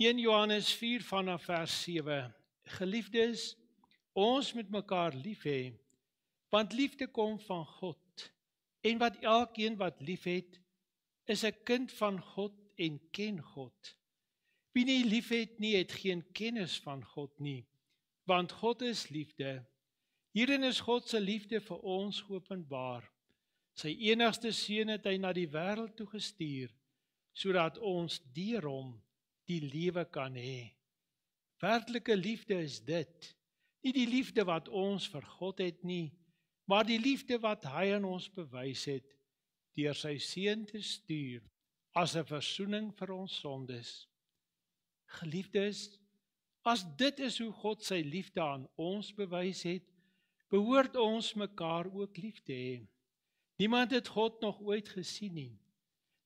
1 Johannes 4 vanaf vers 7. Geliefdes, ons moet mekaar lief hê, want liefde kom van God. En wat elkeen wat liefhet, is 'n kind van God en ken God. Wie nie liefhet nie, het geen kennis van God nie, want God is liefde. Hierin is God se liefde vir ons geopenbaar. Sy enigste seun het hy na die wêreld toe gestuur sodat ons deur hom die lewe kan hê. Werklike liefde is dit. Nie die liefde wat ons vir God het nie, maar die liefde wat hy aan ons bewys het deur sy seun te stuur as 'n verzoening vir ons sondes. Geliefdes, as dit is hoe God sy liefde aan ons bewys het, behoort ons mekaar ook lief te hê. Niemand het God nog ooit gesien nie.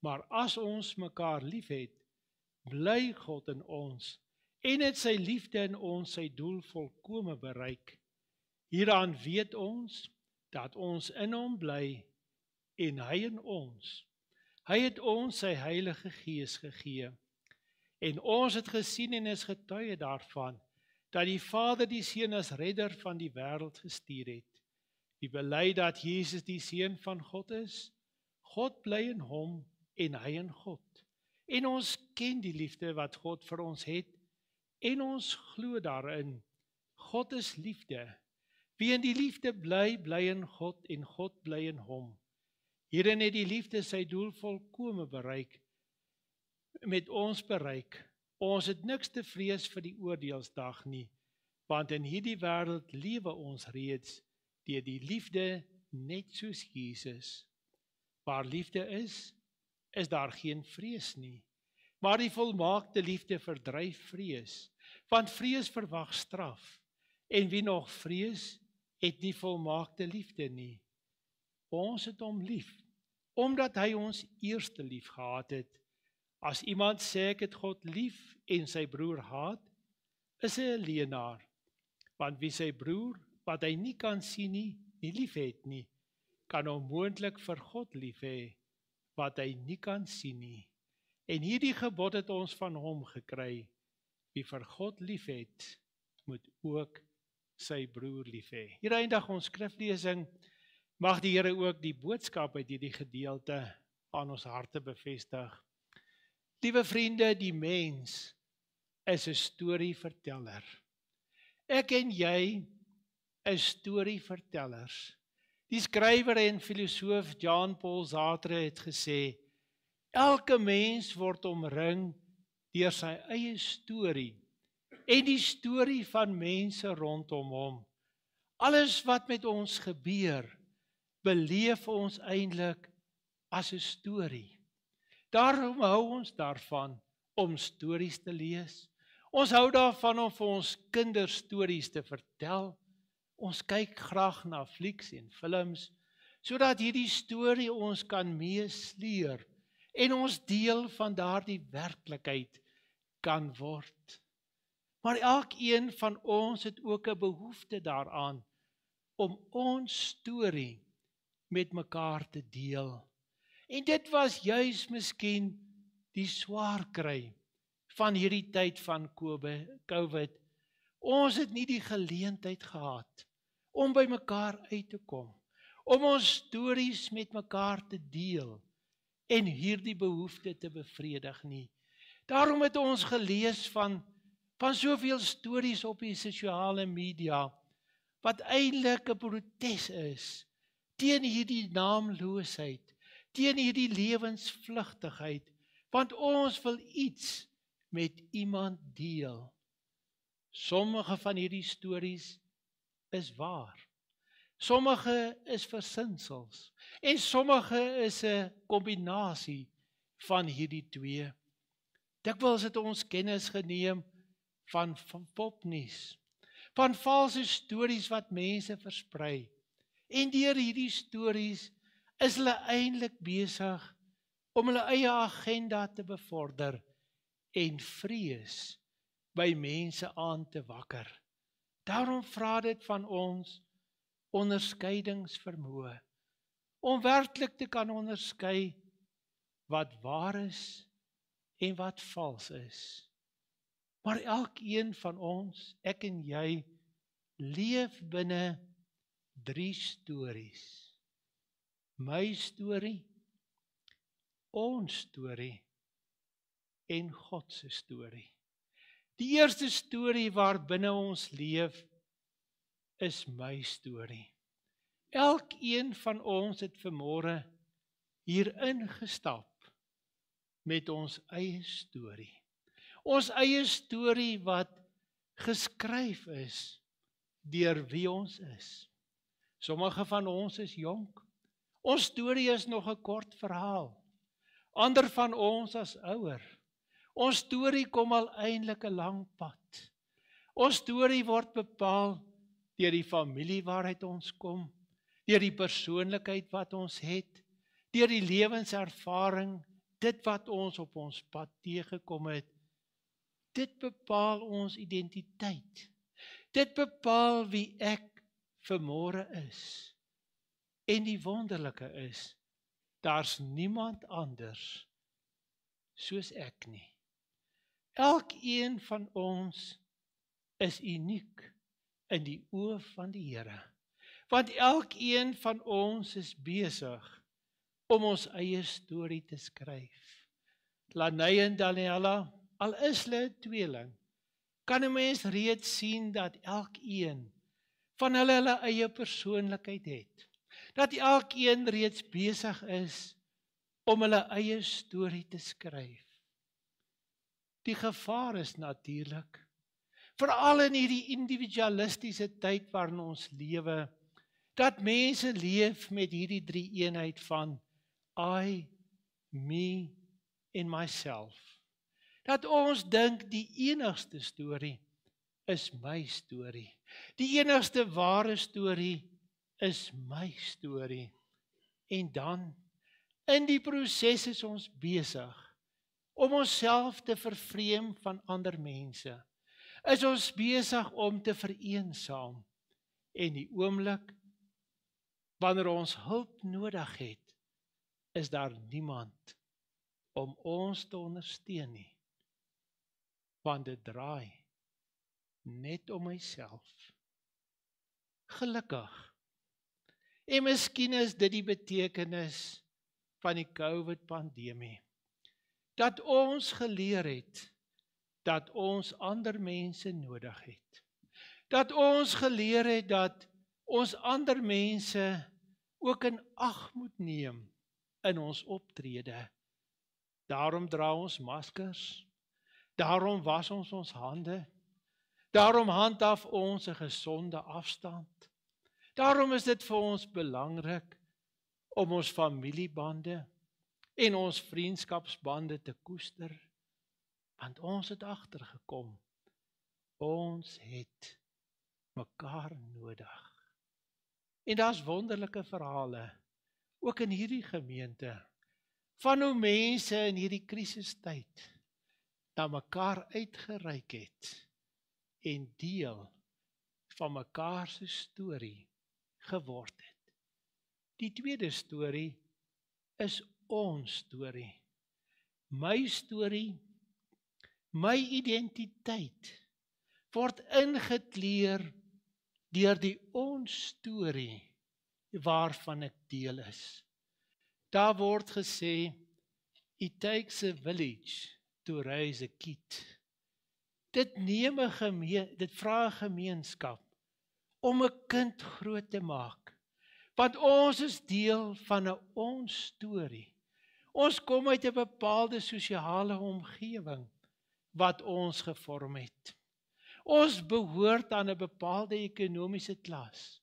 Maar as ons mekaar liefhet, bly God in ons en het sy liefde in ons sy doel volkome bereik. Hieraan weet ons dat ons in hom bly en hy in ons. Hy het ons sy Heilige Gees gegee. En ons het gesien en is getuie daarvan dat die Vader die Seun as redder van die wêreld gestuur het. Wie bely dat Jesus die seun van God is, God bly in hom en hy in God. En ons ken die liefde wat God vir ons het en ons glo daarin. God is liefde. Wie in die liefde bly, bly in God en God bly in hom. Hierin het die liefde sy doel volkome bereik met ons bereik. Ons het niks te vrees vir die oordeelsdag nie, want in hierdie wêreld lewe ons reeds deur die liefde net soos Jesus. Waar liefde is, is daar geen vrees nie. Maar die volmaakte liefde verdryf vrees, want vrees verwag straf. En wie nog vrees, het nie volmaakte liefde nie. Ons het hom lief omdat hy ons eerste lief gehad het. As iemand sê ek het God lief en sy broer haat, is hy 'n leienaar. Want wie sy broer wat hy nie kan sien nie, nie liefhet nie, kan onmoontlik vir God lief hê wat hy nie kan sien nie. En hierdie gebod het ons van hom gekry: Wie vir God liefhet, moet ook sy broer lief hê. Hier eindig ons skriflesing. Mag die Here ook die boodskap uit hierdie gedeelte aan ons harte bevestig. Liewe vriende, die mens is 'n storieverteller. Ek en jy is storievertellers. Die skrywer en filosoof Jean Paul Sartre het gesê: Elke mens word omring deur sy eie storie en die storie van mense rondom hom. Alles wat met ons gebeur, beleef ons eintlik as 'n storie. Daarom hou ons daarvan om stories te lees. Ons hou daarvan om vir ons kinders stories te vertel. Ons kyk graag na flieks en films sodat hierdie storie ons kan meesleer en ons deel van daardie werklikheid kan word. Maar elkeen van ons het ook 'n behoefte daaraan om ons storie met mekaar te deel. En dit was juis miskien die swaar kry van hierdie tyd van COVID Ons het nie die geleentheid gehad om by mekaar uit te kom, om ons stories met mekaar te deel en hierdie behoefte te bevredig nie. Daarom het ons gelees van van soveel stories op die sosiale media wat eintlik 'n protes is teen hierdie naamloosheid, teen hierdie lewensvlugtigheid, want ons wil iets met iemand deel. Sommige van hierdie stories is waar. Sommige is versinsels en sommige is 'n kombinasie van hierdie twee. Dikwels het ons kennis geneem van, van popnuus, van valse stories wat mense versprei. En deur hierdie stories is hulle eintlik besig om hulle eie agenda te bevorder en vrees by mense aan te wakker. Daarom vra dit van ons onderskeidingsvermoë om werklik te kan onderskei wat waar is en wat vals is. Maar elkeen van ons, ek en jy, leef binne drie stories. My storie, ons storie en God se storie. Die eerste storie waar binne ons leef is my storie. Elkeen van ons het vanmôre hier ingestap met ons eie storie. Ons eie storie wat geskryf is deur wie ons is. Sommige van ons is jonk. Ons storie is nog 'n kort verhaal. Ander van ons as ouer. Ons storie kom al eintlik 'n lang pad. Ons storie word bepaal deur die familie waaruit ons kom, deur die persoonlikheid wat ons het, deur die lewenservaring, dit wat ons op ons pad teëgekom het. Dit bepaal ons identiteit. Dit bepaal wie ek vermore is. En die wonderlike is, daar's niemand anders soos ek nie. Elkeen van ons is uniek in die oë van die Here. Want elkeen van ons is besig om ons eie storie te skryf. Lanay en Daniela, al is hulle tweeling, kan 'n mens reeds sien dat elkeen van hulle hulle eie persoonlikheid het. Dat elkeen reeds besig is om hulle eie storie te skryf. Die gevaar is natuurlik veral in hierdie individualistiese tyd waarin ons lewe dat mense leef met hierdie drie eenheid van I me en myself. Dat ons dink die enigste storie is my storie. Die enigste ware storie is my storie. En dan in die proses is ons besig om onsself te vervreem van ander mense. Is ons besig om te vereensaam en die oomblik wanneer ons hulp nodig het, is daar niemand om ons te ondersteun nie. Want dit draai net om myself. Gelukkig. En miskien is dit die betekenis van die COVID pandemie dat ons geleer het dat ons ander mense nodig het. Dat ons geleer het dat ons ander mense ook in ag moet neem in ons optrede. Daarom dra ons maskers. Daarom was ons ons hande. Daarom handhaaf ons 'n gesonde afstand. Daarom is dit vir ons belangrik om ons familiebande en ons vriendskapsbande te koester want ons het agtergekom ons het mekaar nodig. En daar's wonderlike verhale ook in hierdie gemeente van hoe mense in hierdie krisistyd na mekaar uitgereik het en deel van mekaar se storie geword het. Die tweede storie is ons storie. My storie, my identiteit word ingekleur deur die ons storie waarvan ek deel is. Daar word gesê it takes a village to raise a kid. Dit neem 'n gemeen, dit vra 'n gemeenskap om 'n kind groot te maak. Want ons is deel van 'n ons storie. Ons kom uit 'n bepaalde sosiale omgewing wat ons gevorm het. Ons behoort aan 'n bepaalde ekonomiese klas.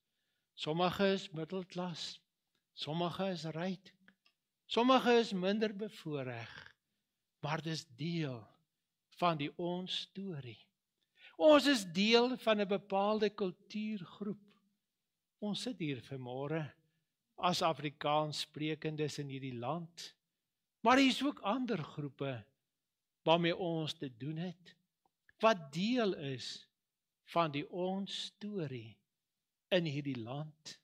Sommige is middelklas, sommige is ryk, sommige is minder bevoordeel. Maar dis deel van die ons storie. Ons is deel van 'n bepaalde kultuurgroep. Ons sit hier vanmôre as Afrikaans sprekendes in hierdie land. Maar hier is ook ander groepe waarmee ons te doen het wat deel is van die ons storie in hierdie land.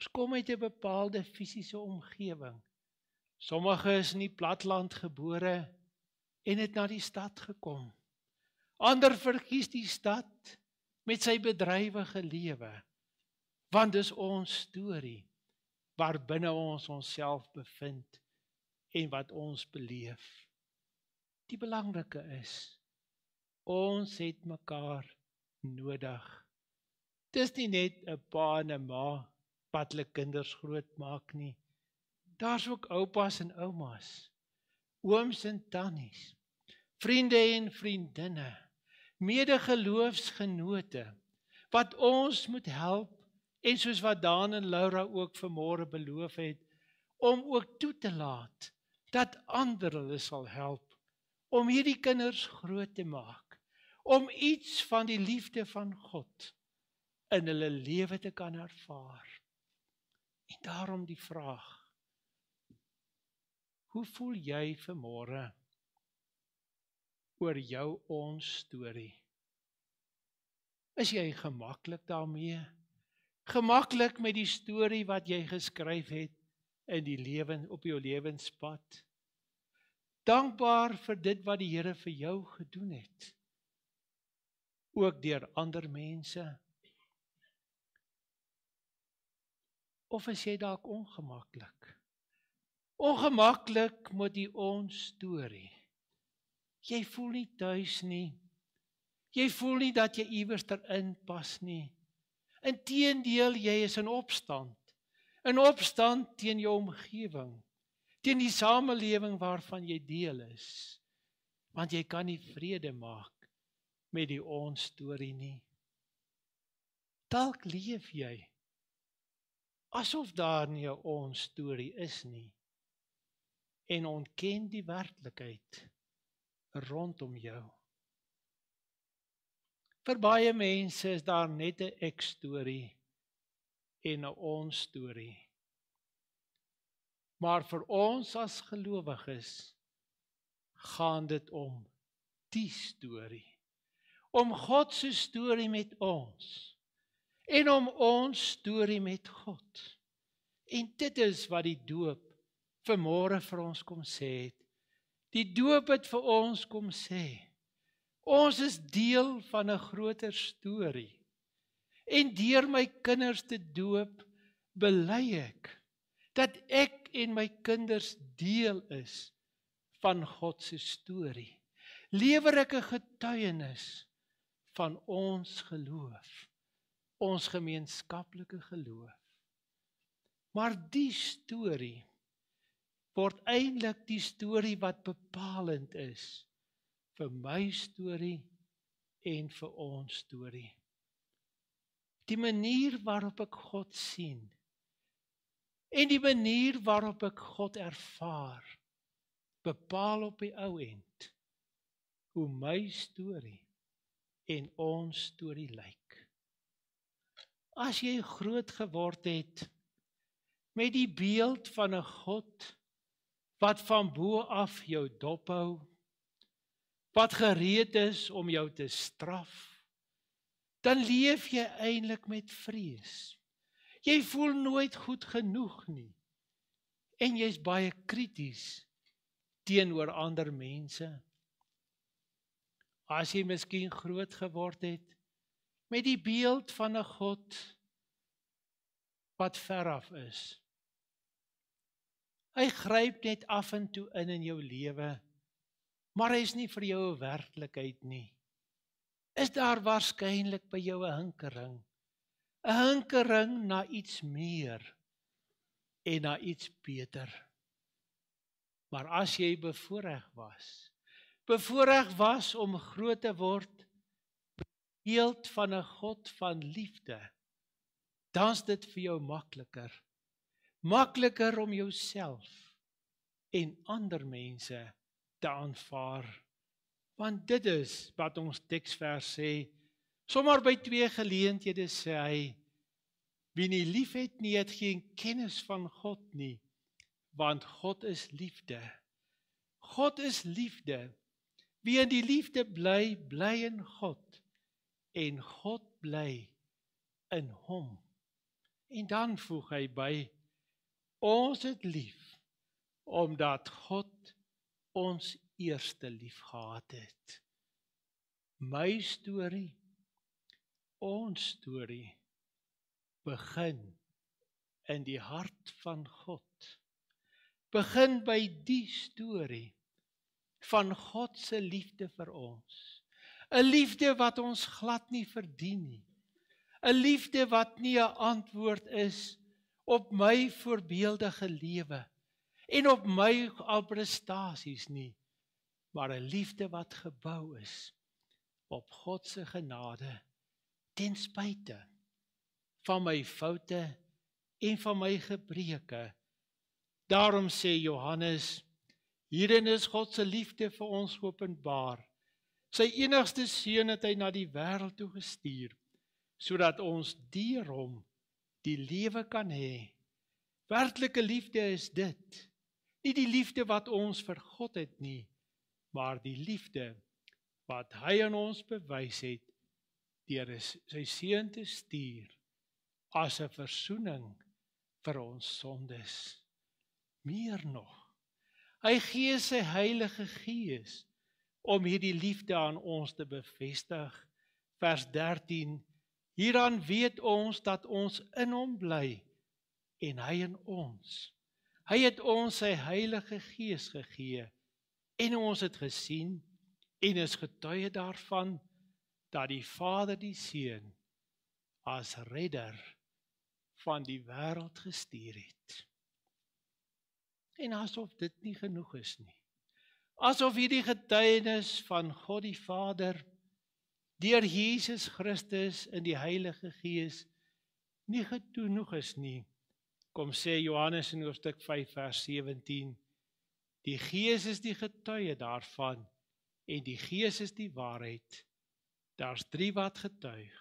Ons kom uit 'n bepaalde fisiese omgewing. Sommige is in die platland gebore en het na die stad gekom. Ander verkies die stad met sy bedrywige lewe. Want dis ons storie waar binne ons onsself bevind en wat ons beleef. Die belangrike is ons het mekaar nodig. Dis nie net 'n pa en 'n ma wat hulle kinders grootmaak nie. Daar's ook oupas en oumas, ooms en tannies, vriende en vriendinne, medegeloofsgenote wat ons moet help en soos wat Daan en Laura ook vanmôre beloof het om ook toe te laat dat ander hulle sal help om hierdie kinders groot te maak om iets van die liefde van God in hulle lewe te kan ervaar. En daarom die vraag: Hoe voel jy vanmôre oor jou ons storie? Is jy gemaklik daarmee? Gemaklik met die storie wat jy geskryf het in die lewe op jou lewenspad? Dankbaar vir dit wat die Here vir jou gedoen het. Ook deur ander mense. Of is jy dalk ongemaklik? Ongemaklik met die ons storie. Jy voel nie tuis nie. Jy voel nie dat jy iewers terin pas nie. Inteendeel, jy is in opstand. In opstand teen jou omgewing, teen die samelewing waarvan jy deel is. Want jy kan nie vrede maak met die ons storie nie. Dalk leef jy asof daar nie 'n ons storie is nie en ontken die werklikheid rondom jou. Vir baie mense is daar net 'n ek storie en 'n ons storie. Maar vir ons as gelowiges gaan dit om die storie. Om God se storie met ons en om ons storie met God. En dit is wat die doop vanmôre vir ons kom sê het. Die doop het vir ons kom sê Ons is deel van 'n groter storie. En deur my kinders te doop, bely ek dat ek en my kinders deel is van God se storie. Lewer ek 'n getuienis van ons geloof, ons gemeenskaplike geloof. Maar die storie word eintlik die storie wat bepalend is vir my storie en vir ons storie. Die manier waarop ek God sien en die manier waarop ek God ervaar bepaal op die ou end hoe my storie en ons storie lyk. As jy groot geword het met die beeld van 'n God wat van bo af jou dophou wat gereed is om jou te straf, dan leef jy eintlik met vrees. Jy voel nooit goed genoeg nie. En jy's baie krities teenoor ander mense. As jy miskien groot geword het met die beeld van 'n God wat ver af is. Hy gryp net af en toe in in jou lewe maar hy is nie vir jou 'n werklikheid nie. Is daar waarskynlik by jou 'n hinkering? 'n Hinkering na iets meer en na iets beter. Maar as jy bevoorreg was, bevoorreg was om groot te word beeld van 'n God van liefde, dan's dit vir jou makliker. Makliker om jouself en ander mense te aanvaar. Want dit is wat ons teksvers sê. Sommar by twee geleenthede sê hy wie nie liefhet nie het geen kennis van God nie, want God is liefde. God is liefde. Wie in die liefde bly, bly in God en God bly in hom. En dan voeg hy by ons het lief omdat God ons eerste lief gehad het. My storie, ons storie begin in die hart van God. Begin by die storie van God se liefde vir ons. 'n Liefde wat ons glad nie verdien nie. 'n Liefde wat nie 'n antwoord is op my voorbeeldige lewe en op my al prestasies nie, maar 'n liefde wat gebou is op God se genade ten spyte van my foute en van my gebreke. Daarom sê Johannes, hierin is God se liefde vir ons openbaar. Sy enigste seun het hy na die wêreld toe gestuur sodat ons deur hom die lewe kan hê. Werklike liefde is dit. Nie die liefde wat ons vir God het nie, maar die liefde wat hy aan ons bewys het deur sy seun te stuur as 'n verzoening vir ons sondes. Meer nog, hy gee sy Heilige Gees om hierdie liefde aan ons te bevestig. Vers 13 Hieraan weet ons dat ons in hom bly en hy in ons. Hy het ons sy Heilige Gees gegee en ons het gesien en is getuie daarvan dat die Vader die Seun as redder van die wêreld gestuur het. En asof dit nie genoeg is nie. Asof hierdie getuienis van God die Vader deur Jesus Christus in die Heilige Gees nie genoeg is nie. Kom sê Johannes in hoofstuk 5 vers 17 Die Gees is die getuie daarvan en die Gees is die waarheid. Daar's 3 wat getuig.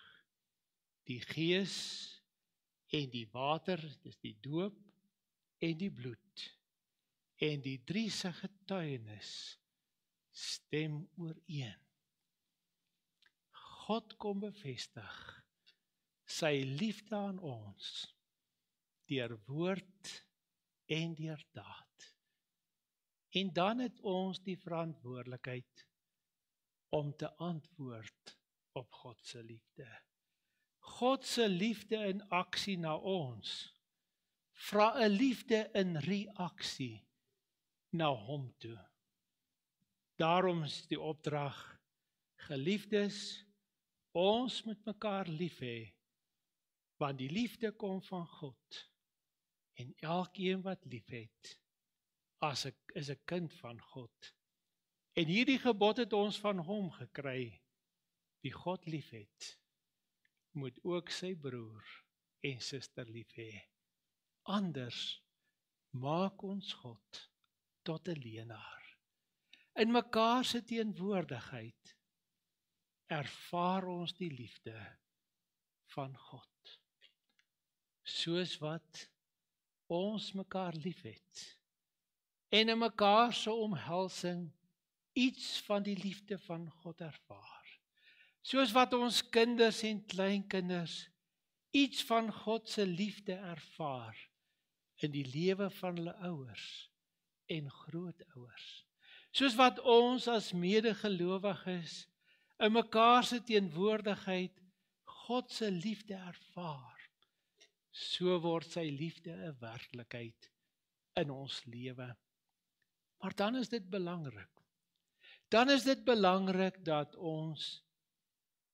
Die Gees en die water, dis die doop en die bloed. En die drie se getuienis stem ooreen. God kom bevestig sy liefde aan ons deur woord en deur daad. En dan het ons die verantwoordelikheid om te antwoord op God se liefde. God se liefde in aksie na ons vra 'n liefde in reaksie na hom toe. Daarom is die opdrag geliefdes ons moet mekaar lief hê want die liefde kom van God en elkeen wat liefhet as 'n is 'n kind van God. En hierdie gebod het ons van hom gekry. Wie God liefhet, moet ook sy broer en suster lief hê. Anders maak ons God tot 'n leenaar. In mekaar se teenwoordigheid ervaar ons die liefde van God. Soos wat ons mekaar liefhet en in mekaar se omhelsing iets van die liefde van God ervaar. Soos wat ons kinders en kleinkinders iets van God se liefde ervaar in die lewe van hulle ouers en grootouers. Soos wat ons as medegelowiges in mekaar se teenwoordigheid God se liefde ervaar. So word sy liefde 'n werklikheid in ons lewe. Maar dan is dit belangrik. Dan is dit belangrik dat ons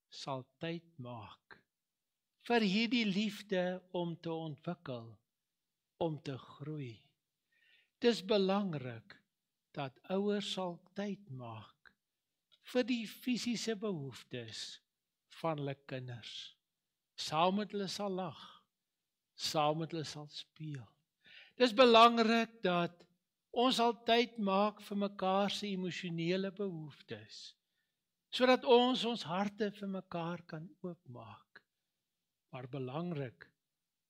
sal tyd maak vir hierdie liefde om te ontwikkel, om te groei. Dis belangrik dat ouers sal tyd maak vir die fisiese behoeftes van hulle kinders. Saam met hulle sal lag, saam met hulle sal speel. Dis belangrik dat ons sal tyd maak vir mekaar se emosionele behoeftes sodat ons ons harte vir mekaar kan oopmaak. Maar belangrik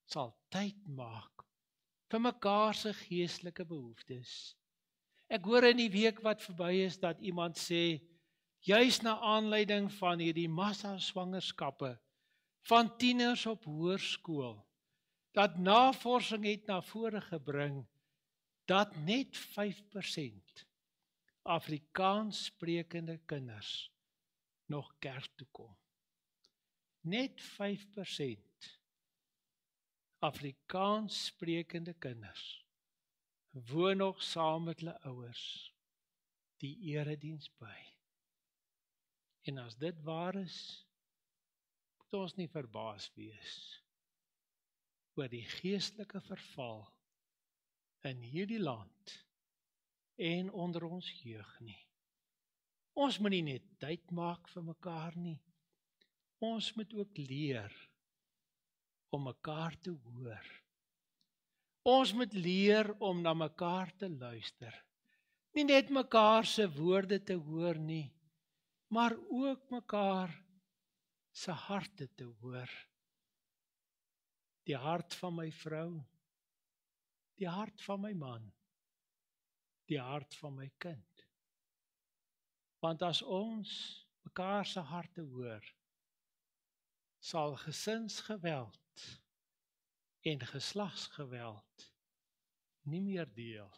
sal tyd maak vir mekaar se geestelike behoeftes. Ek hoor in die week wat verby is dat iemand sê juis na aanleiding van hierdie massa swangerskappe van tieners op hoërskool dat navorsing het na vore gebring dat net 5% Afrikaans sprekende kinders nog kerk toe kom. Net 5% Afrikaans sprekende kinders woon nog saam met hulle ouers die erediens by. En as dit waar is, moet ons nie verbaas wees oor die geestelike verval in hierdie land en onder ons jeug nie. Ons moet nie net tyd maak vir mekaar nie. Ons moet ook leer om mekaar te hoor. Ons moet leer om na mekaar te luister. Nie net mekaar se woorde te hoor nie, maar ook mekaar se harte te hoor. Die hart van my vrou, die hart van my man, die hart van my kind. Want as ons mekaar se harte hoor, sal gesinsgeweld en geslagsgeweld nie meer deel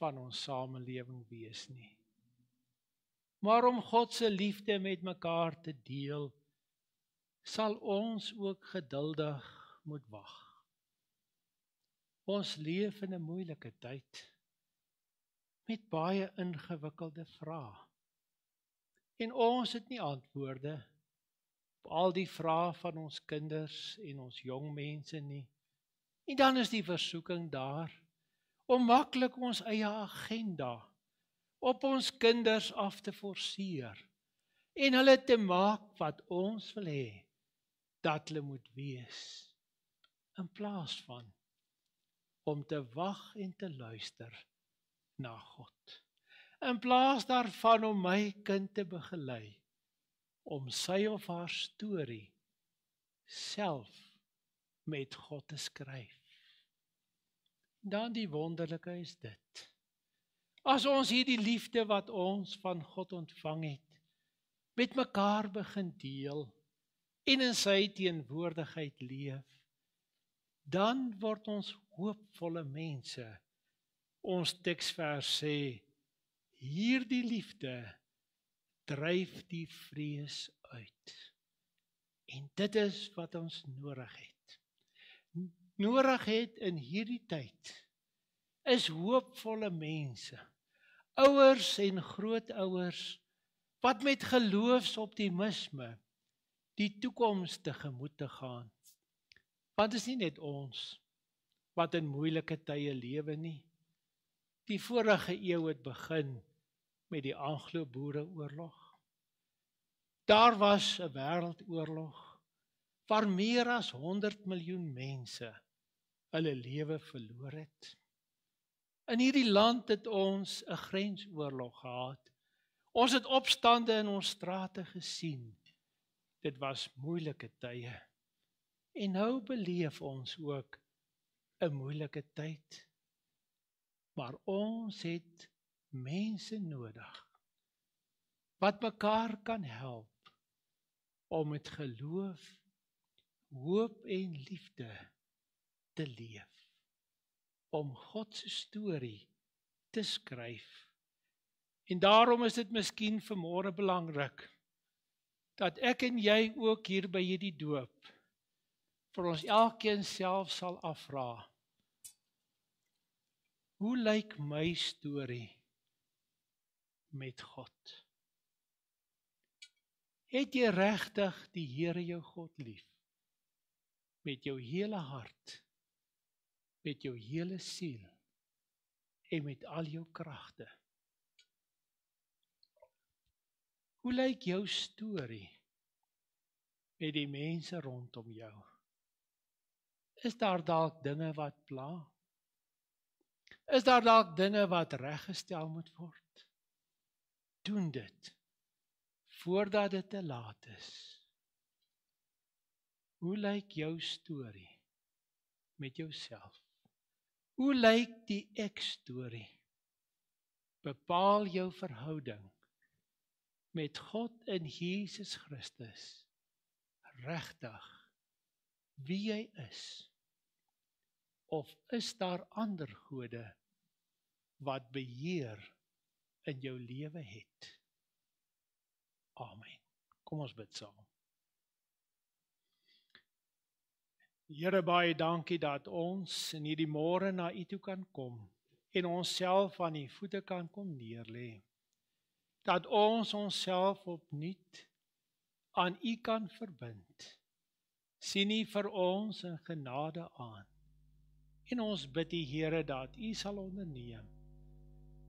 van ons samelewing wees nie. Maar om God se liefde met mekaar te deel, sal ons ook geduldig moet wag. Ons leef in 'n moeilike tyd met baie ingewikkelde vrae. En ons het nie antwoorde op al die vrae van ons kinders en ons jong mense nie. En dan is die versoeking daar om maklik ons eie agenda op ons kinders af te forceer en hulle te maak wat ons wil hê dat hulle moet wees in plaas van om te wag en te luister na God. In plaas daarvan om my kind te begelei om sy of haar storie self met God te skryf. Dan die wonderlike is dit. As ons hierdie liefde wat ons van God ontvang het met mekaar begin deel en in sy teenwoordigheid leef, dan word ons hoopvolle mense ons teksvers sê hierdie liefde dryf die vrees uit. En dit is wat ons nodig het. Nodig het in hierdie tyd is hoopvolle mense, ouers en grootouers wat met geloofsoptimisme die toekoms tegemoet te gaan. Want dit is nie net ons wat in moeilike tye lewe nie. Die vorige eeu het begin met die Anglo-Boereoorlog. Daar was 'n wêreldoorlog waar meer as 100 miljoen mense hulle lewe verloor het. In hierdie land het ons 'n grensoorlog gehad. Ons het opstande in ons strate gesien. Dit was moeilike tye. En nou beleef ons ook 'n moeilike tyd. Maar ons het mense nodig wat mekaar kan help om met geloof, hoop en liefde te leef. Om God se storie te skryf. En daarom is dit miskien vanmôre belangrik dat ek en jy ook hier by hierdie doop vir ons elkeen self sal afvra Hoe lyk my storie met God? Het jy regtig die Here jou God lief? Met jou hele hart, met jou hele siel en met al jou kragte? Hoe lyk jou storie met die mense rondom jou? Is daar dalk dinge wat pla? Is daar dalk dinge wat reggestel moet word? Doen dit voordat dit te laat is. Hoe lyk jou storie met jouself? Hoe lyk die ek storie? Bepaal jou verhouding met God in Jesus Christus regtig wie jy is? Of is daar ander gode wat beheer in jou lewe het. Amen. Kom ons bid saam. Here baie dankie dat ons in hierdie môre na U toe kan kom en onsself aan U voete kan kom neerlê. Dat ons onsself opnuut aan U kan verbind. Sien U vir ons in genade aan. En ons bid U Here dat U sal onderneem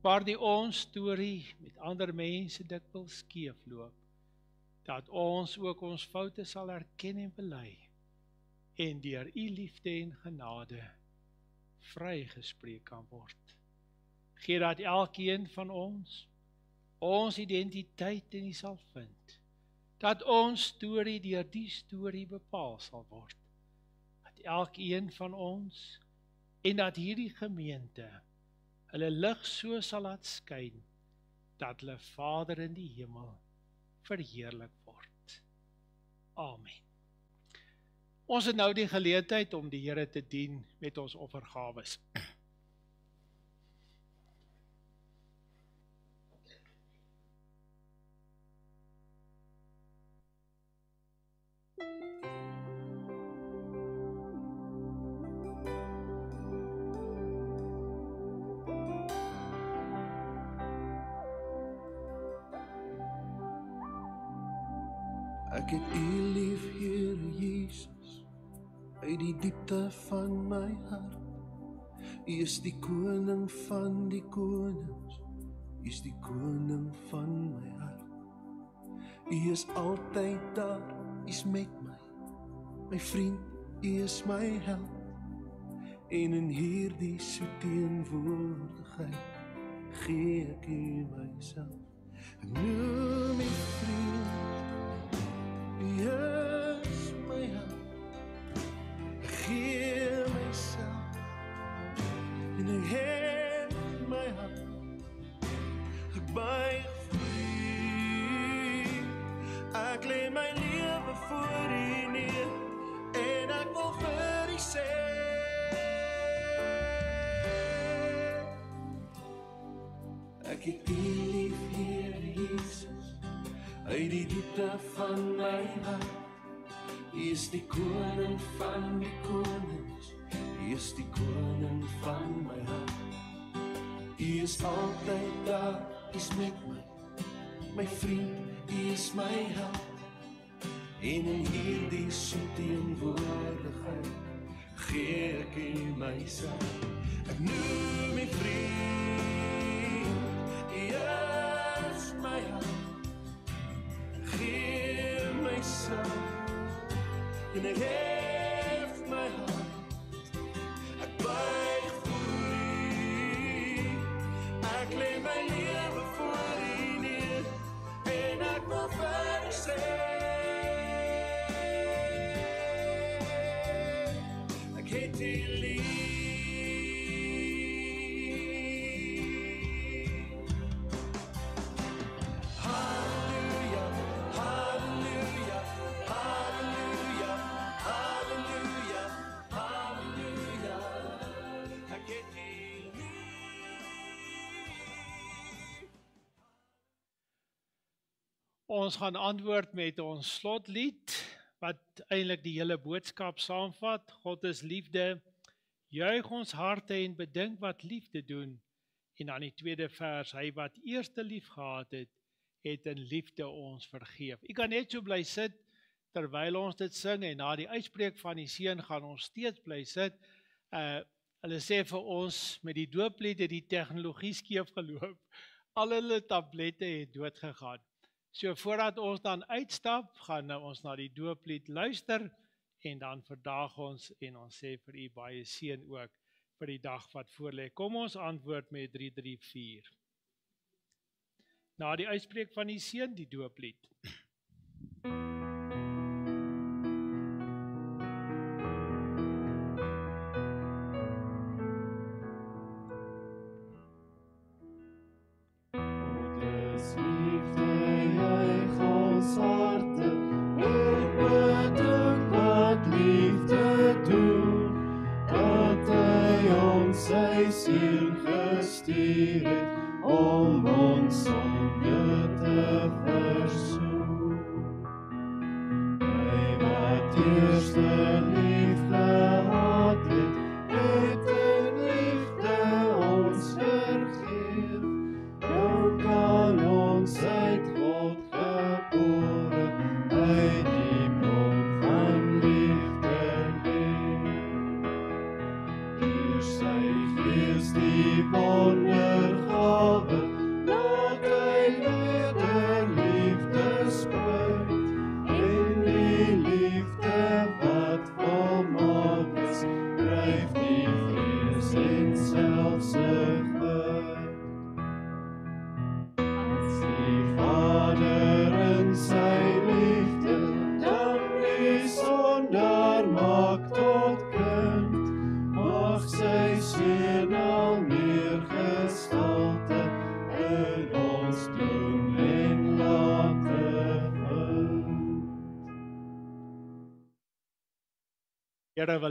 waar die ons storie met ander mense dikwels skeefloop dat ons ook ons foute sal erken en bely en deur u liefde en genade vrygespreek kan word. Gee dat elkeen van ons ons identiteit in U sal vind. Dat ons storie deur die storie bepaal sal word. Dat elkeen van ons en dat hierdie gemeente hulle lig so sal laat skyn dat hulle Vader in die hemel verheerlik word. Amen. Ons het nou die geleentheid om die Here te dien met ons offergawes. Ek het U lief, Here Jesus, uit die diepte van my hart. U is die koning van die konings. U is die koning van my hart. U is altyd daar, U is met my. My vriend, U is my held. En in hierdie soet teenwoordigheid gee ek U myself. Noem vriend. Yes, my hand. Ek gee myself in die hand, my hand. Ek buig vir U. Ek lê my lewe voor U neer en ek wil vir U sê. Ek het U lief, uit die diepte van my hart. U is die koning van die konings. U is die koning van my hart. U is altyd daar, U is met my. My vriend, U is my held. En in hierdie teenwoordigheid gee ek U myself. Ek noem my vriend. Ons gaan antwoord met ons slotlied wat eintlik die hele boodskap saamvat. God is liefde. Juig ons harte en bedink wat liefde doen. En dan die tweede vers, hy wat eerste lief gehad het, het in liefde ons vergeef. U kan net so bly sit terwyl ons dit sing en na die uitspreek van die seën gaan ons steeds bly sit. Uh hulle sê vir ons met die dooplied het die tegnologie skeef geloop. Al hulle tablette het dood gegaan. So voordat ons dan uitstap, gaan nou ons na die dooplied luister en dan verdaag ons en ons sê vir u baie seën ook vir die dag wat voorlê. Kom ons antwoord met 334. Na die uitspreek van die seën die dooplied. on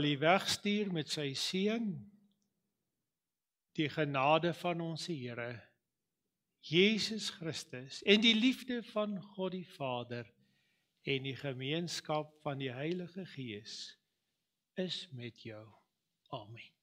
sal U wegstuur met sy seun die genade van ons Here Jesus Christus en die liefde van God die Vader en die gemeenskap van die Heilige Gees is met jou. Amen.